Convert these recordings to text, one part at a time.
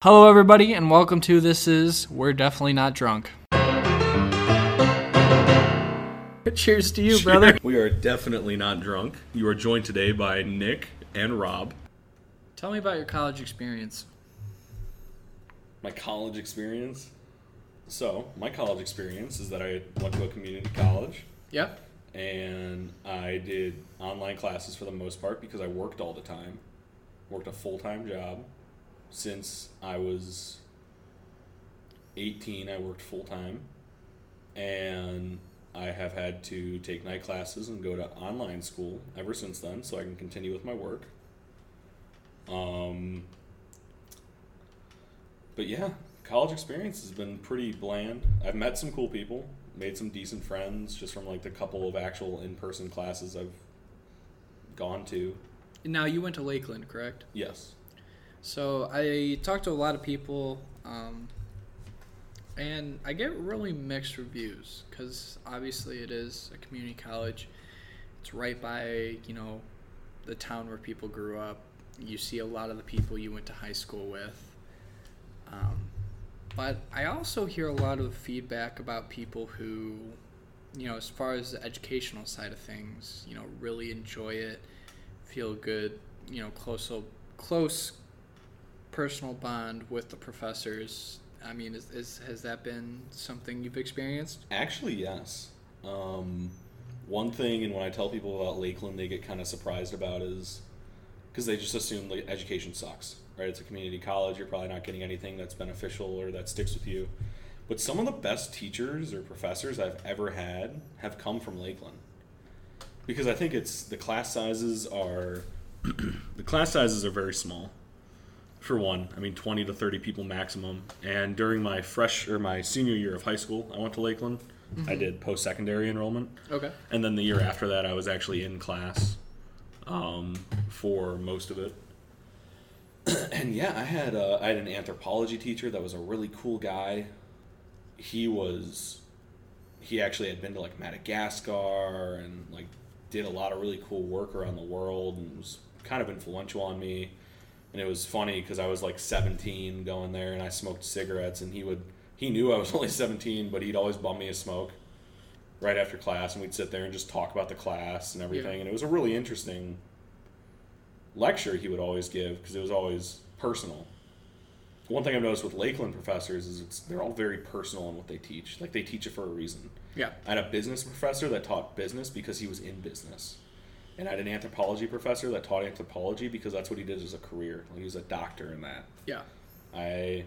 Hello, everybody, and welcome to This Is We're Definitely Not Drunk. Cheers to you, brother. We are definitely not drunk. You are joined today by Nick and Rob. Tell me about your college experience. My college experience. So, my college experience is that I went to a community college Yep. and I did online classes for the most part because I worked all the time. Worked a full time job. Since I was 18, I worked full time. And I have had to take night classes and go to online school ever since then so I can continue with my work. Um, but yeah, college experience has been pretty bland. I've met some cool people, made some decent friends just from like the couple of actual in person classes I've gone to. Now, you went to Lakeland, correct? Yes. So, I talked to a lot of people, um, and I get really mixed reviews because obviously it is a community college. It's right by, you know, the town where people grew up. You see a lot of the people you went to high school with. Um, but I also hear a lot of feedback about people who, you know, as far as the educational side of things, you know, really enjoy it, feel good, you know, close, close personal bond with the professors. I mean, is, is has that been something you've experienced? Actually, yes. Um, one thing, and when I tell people about Lakeland, they get kind of surprised about is because they just assume like, education sucks, right? It's a community college. You're probably not getting anything that's beneficial or that sticks with you. But some of the best teachers or professors I've ever had have come from Lakeland. Because I think it's the class sizes are the class sizes are very small. For one, I mean 20 to 30 people maximum. And during my fresh or my senior year of high school, I went to Lakeland. I did post secondary enrollment. Okay. And then the year after that, I was actually in class um, for most of it. and yeah, I had uh, I had an anthropology teacher that was a really cool guy. He was he actually had been to like Madagascar and like did a lot of really cool work around the world and was kind of influential on me. And it was funny because I was like 17 going there and I smoked cigarettes and he would he knew I was only 17, but he'd always bum me a smoke right after class and we'd sit there and just talk about the class and everything. Yeah. and it was a really interesting lecture he would always give because it was always personal. One thing i've noticed with lakeland professors is it's they're all very personal in what they teach. Like they teach it for a reason. Yeah. i had a business professor that taught business because he was in business and i had an anthropology professor that taught anthropology because that's what he did as a career like he was a doctor in that Yeah. I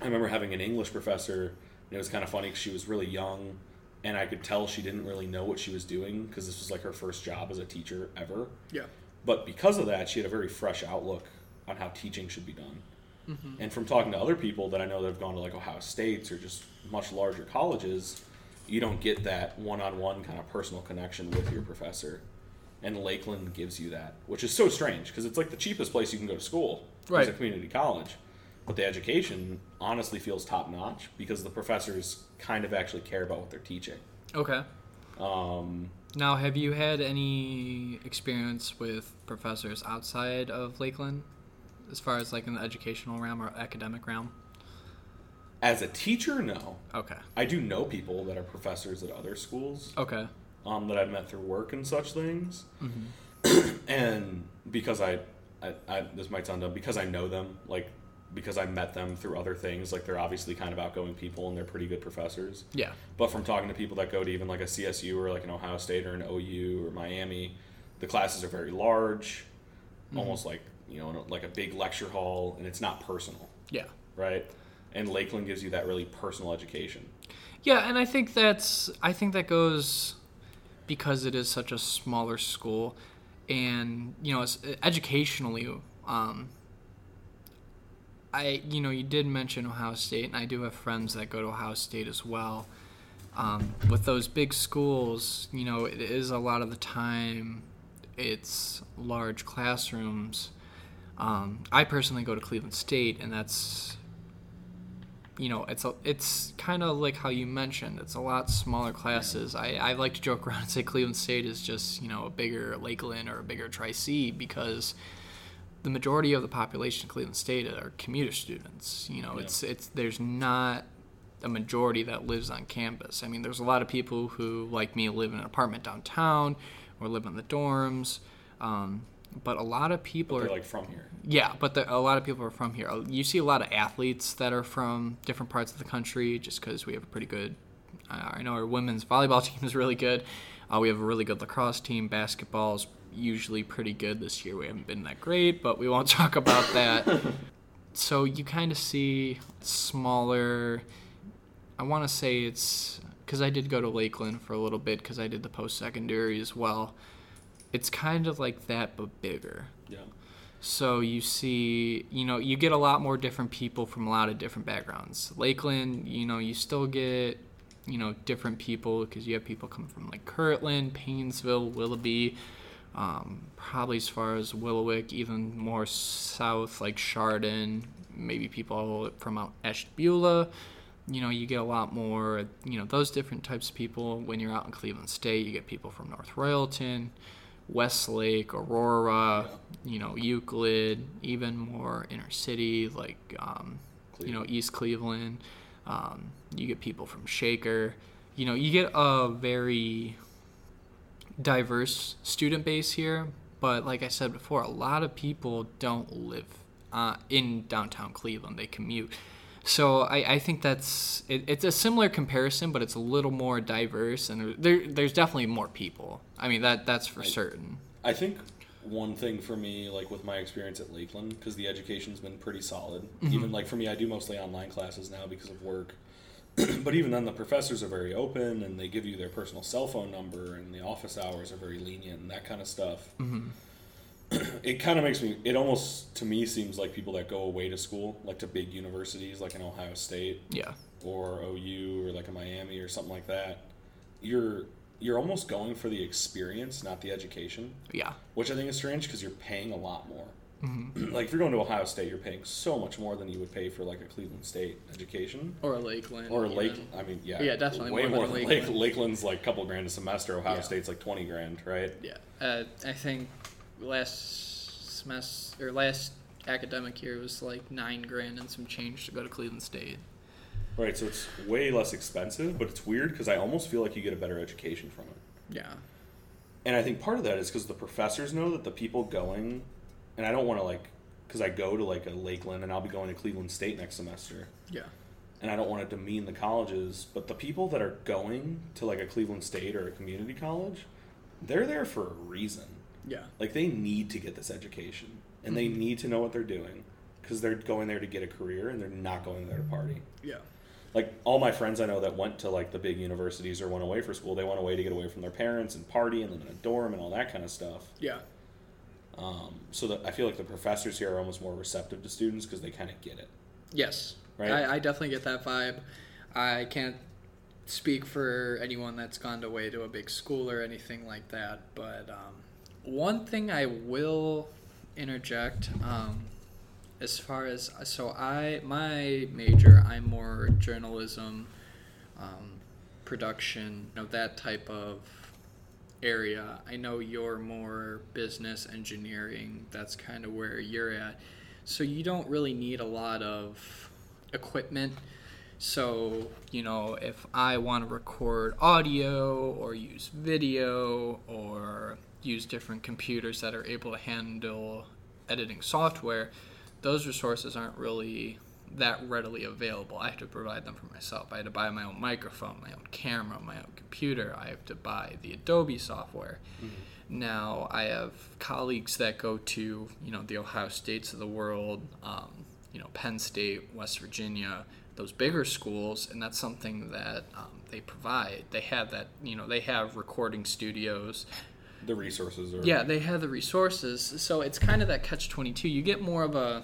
I remember having an English professor, and it was kind of funny because she was really young, and I could tell she didn't really know what she was doing because this was like her first job as a teacher ever. Yeah. But because of that, she had a very fresh outlook on how teaching should be done. Mm-hmm. And from talking to other people that I know that have gone to like Ohio States or just much larger colleges, you don't get that one-on-one kind of personal connection with your professor. And Lakeland gives you that, which is so strange because it's like the cheapest place you can go to school as a community college. But the education honestly feels top notch because the professors kind of actually care about what they're teaching. Okay. Um, Now, have you had any experience with professors outside of Lakeland, as far as like in the educational realm or academic realm? as a teacher, no. Okay. I do know people that are professors at other schools Okay. Um, that I've met through work and such things. Mm-hmm. and because I, I, I, this might sound dumb, because I know them, like, because I met them through other things, like, they're obviously kind of outgoing people and they're pretty good professors. Yeah. But from talking to people that go to even like a CSU or like an Ohio State or an OU or Miami, the classes are very large, almost like you know like a big lecture hall, and it's not personal, Yeah. right? And Lakeland gives you that really personal education. Yeah, and I think that's I think that goes because it is such a smaller school, and you know, it's, educationally, um, I you know you did mention Ohio State, and I do have friends that go to Ohio State as well. Um, with those big schools, you know, it is a lot of the time it's large classrooms. Um, I personally go to Cleveland State, and that's you know, it's a, it's kind of like how you mentioned. It's a lot smaller classes. I, I like to joke around and say Cleveland State is just you know a bigger Lakeland or a bigger Tri C because the majority of the population of Cleveland State are commuter students. You know, Yeah. it's it's there's not a majority that lives on campus. I mean, there's a lot of people who, like me, live in an apartment downtown or live in the dorms. Um, but a lot of people They're like from here. yeah, but the, a lot of people are from here. You see a lot of athletes that are from different parts of the country just because we have a pretty good. Uh, I know our women's volleyball team is really good. Uh, we have a really good lacrosse team. Basketball is usually pretty good. This year we haven't been that great, but we won't talk about that. so you kind of see smaller. I want to say it's because I did go to Lakeland for a little bit because I did the post secondary as well. It's kind of like that, but bigger. Yeah. So you see, you know, you get a lot more different people from a lot of different backgrounds. Lakeland, you know, you still get, you know, different people because you have people coming from like Kirtland, Painesville, Willoughby, um, probably as far as Willowick, even more south like Chardon, maybe people from out Ashtabula. You know, you get a lot more, you know, those different types of people. When you're out in Cleveland State, you get people from North Royalton, Westlake, Aurora, you know, Euclid, even more inner city, like, um, you know, East Cleveland. Um, you get people from Shaker. You know, you get a very diverse student base here. But like I said before, a lot of people don't live uh, in downtown Cleveland. They commute. So I, I think that's it, it's a similar comparison, but it's a little more diverse, and there, there's definitely more people. I mean that that's for certain. I think one thing for me, like with my experience at Lakeland, because the education's been pretty solid. Mm-hmm. Even like for me, I do mostly online classes now because of work. but even then, the professors are very open and they give you their personal cell phone number, and the office hours are very lenient and that kind of stuff. Mm-hmm. it kind of makes me. It almost to me seems like people that go away to school, like to big universities, like in Ohio State Yeah, or OU or like a Miami or something like that. You're you're almost going for the experience, not the education yeah, which I think is strange because you're paying a lot more. Mm-hmm. like if you're going to Ohio State, you're paying so much more than you would pay for like a Cleveland State education or a Lakeland, or even. Lake. I mean, yeah, Yeah, definitely way more more. than than Lakeland. Lake, Lakeland's like a couple grand a semester. Ohio Yeah. State's like twenty grand, right? Yeah, uh, I think last semester or last academic year was like nine grand and some change to go to Cleveland State. Right. So it's way less expensive, but it's weird because I almost feel like you get a better education from it. Yeah, And I think part of that is because the professors know that the people going, and I don't want to like, because I go to like a Lakeland and I'll be going to Cleveland State next semester. yeah, and I don't want to demean the colleges, but the people that are going to like a Cleveland State or a community college, they're there for a reason. Yeah, Like they need to get this education and they need to know what they're doing because they're going there to get a career and they're not going there to party. yeah, Like all my friends I know that went to like the big universities or went away for school, they went away to get away from their parents and party and live in a dorm and all that kind of stuff. yeah, Um, so that I feel like the professors here are almost more receptive to students because they kind of get it. yes. Right. I, I definitely get that vibe. I can't speak for anyone that's gone away to a big school or anything like that, but um, one thing I will interject. Um, as far as so I my major I'm more journalism, um, production, you know that type of area. I know you're more business engineering. That's kind of where you're at. So you don't really need a lot of equipment. So, you know, if I want to record audio or use video or use different computers that are able to handle editing software, those resources aren't really that readily available. I have to provide them for myself. I had to buy my own microphone, my own camera, my own computer. I have to buy the Adobe software. Now I have colleagues that go to you know the Ohio States of the world, um, you know Penn State, West Virginia, those bigger schools, and that's something that um, they provide. They have that you know they have recording studios. The resources are Yeah, they have the resources. So it's kind of that catch twenty two. You get more of a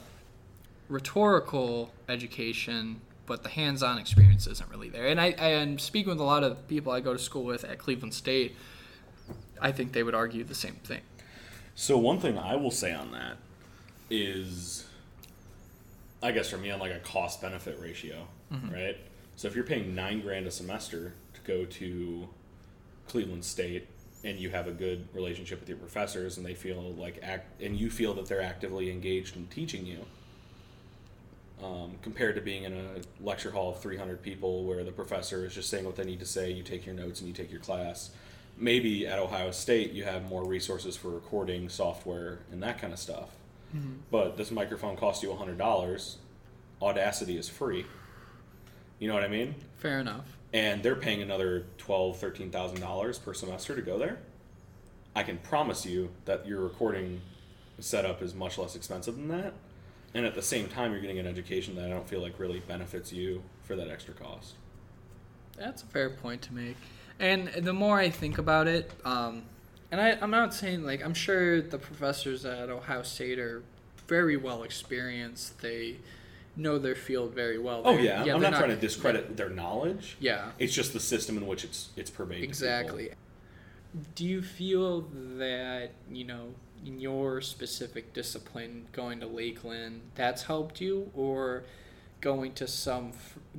rhetorical education, but the hands on experience isn't really there. And I, am speaking with a lot of people I go to school with at Cleveland State. I think they would argue the same thing. So one thing I will say on that is, I guess for me on like a cost benefit ratio, mm-hmm. right? So if you're paying nine grand a semester to go to Cleveland State, and you have a good relationship with your professors and they feel like act and you feel that they're actively engaged in teaching you um, compared to being in a lecture hall of 300 people where the professor is just saying what they need to say you take your notes and you take your class maybe at ohio state you have more resources for recording software and that kind of stuff Mm-hmm. but this microphone costs you $100 audacity is free you know what i mean Fair enough. And they're paying another twelve, thirteen thousand dollars per semester to go there, I can promise you that your recording setup is much less expensive than that. And at the same time, you're getting an education that I don't feel like really benefits you for that extra cost. That's a fair point to make. And the more I think about it, um, and I, I'm not saying like I'm sure the professors at Ohio State are very well experienced. They know their field very well. Oh They're- yeah, I'm they're not, trying to discredit their knowledge. Yeah, It's just the system in which it's it's pervaded. to people. exactly. Do you feel that you know in your specific discipline, going to Lakeland, that's helped you, or going to some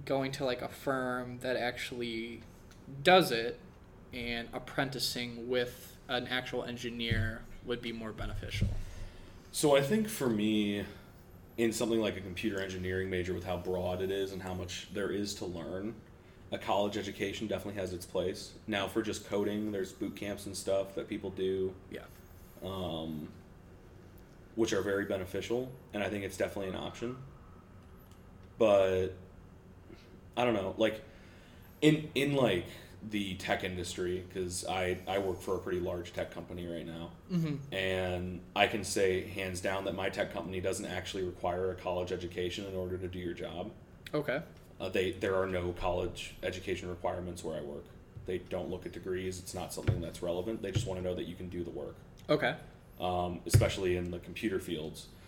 going to like a firm that actually does it and apprenticing with an actual engineer would be more beneficial? So I think for me, in something like a computer engineering major with how broad it is and how much there is to learn, a college education definitely has its place. Now, for just coding, there's boot camps and stuff that people do, Yeah. um, which are very beneficial, and I think it's definitely an option. But I don't know, like in in like the tech industry, because I I work for a pretty large tech company right now Mm-hmm. and I can say hands down that my tech company doesn't actually require a college education in order to do your job. Okay. Uh, they there are no college education requirements where I work. They don't look at degrees. It's not something that's relevant. They just want to know that you can do the work, Okay. um, especially in the computer fields.